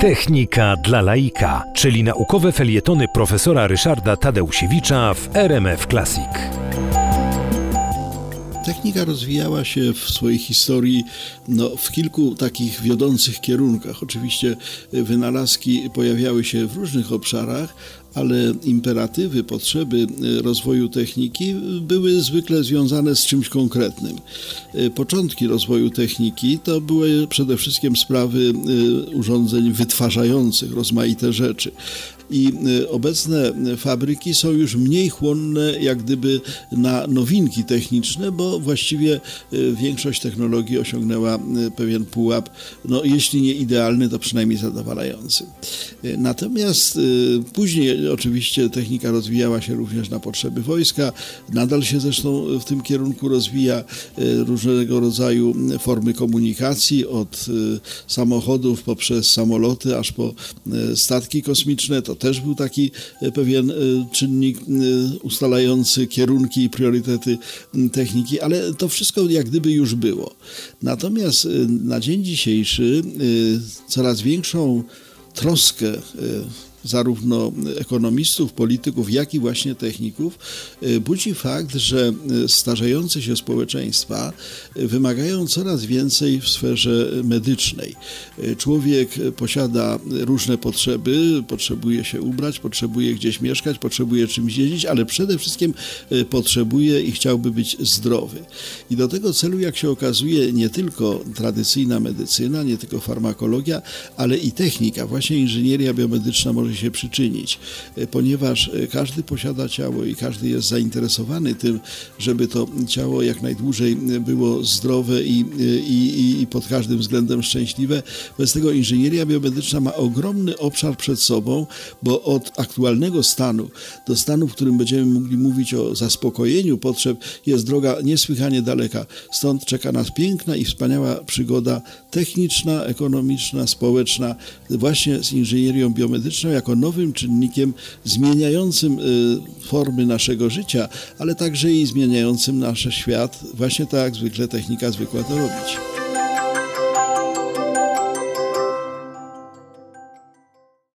Technika dla laika, czyli naukowe felietony profesora Ryszarda Tadeusiewicza w RMF Classic. Technika rozwijała się w swojej historii no, w kilku takich wiodących kierunkach. Oczywiście wynalazki pojawiały się w różnych obszarach, ale imperatywy, potrzeby rozwoju techniki były zwykle związane z czymś konkretnym. Początki rozwoju techniki to były przede wszystkim sprawy urządzeń wytwarzających rozmaite rzeczy i obecne fabryki są już mniej chłonne jak gdyby na nowinki techniczne, bo właściwie większość technologii osiągnęła pewien pułap, no jeśli nie idealny, to przynajmniej zadowalający. Natomiast później oczywiście technika rozwijała się również na potrzeby wojska, nadal się zresztą w tym kierunku rozwija różnego rodzaju formy komunikacji, od samochodów poprzez samoloty aż po statki kosmiczne. To też był taki e, pewien e, czynnik e, ustalający kierunki i priorytety techniki, ale to wszystko jak gdyby już było. Natomiast na dzień dzisiejszy coraz większą troskę zarówno ekonomistów, polityków, jak i właśnie techników, y, budzi fakt, że y, starzejące się społeczeństwa y, wymagają coraz więcej w sferze medycznej. Człowiek posiada różne potrzeby, potrzebuje się ubrać, potrzebuje gdzieś mieszkać, potrzebuje czymś jeździć, ale przede wszystkim potrzebuje i chciałby być zdrowy. I do tego celu, jak się okazuje, nie tylko tradycyjna medycyna, nie tylko farmakologia, ale i technika, właśnie inżynieria biomedyczna może może się przyczynić, e, ponieważ e, każdy posiada ciało i każdy jest zainteresowany tym, żeby to ciało jak najdłużej e, było zdrowe i, i, i pod każdym względem szczęśliwe. Bez tego inżynieria biomedyczna ma ogromny obszar przed sobą, bo od aktualnego stanu do stanu, w którym będziemy mogli mówić o zaspokojeniu potrzeb, jest droga niesłychanie daleka. Stąd czeka nas piękna i wspaniała przygoda techniczna, ekonomiczna, społeczna, właśnie z inżynierią biomedyczną, jako nowym czynnikiem zmieniającym y, formy naszego życia, ale także i zmieniającym nasz świat, właśnie tak zwykle technika zwykła to robić.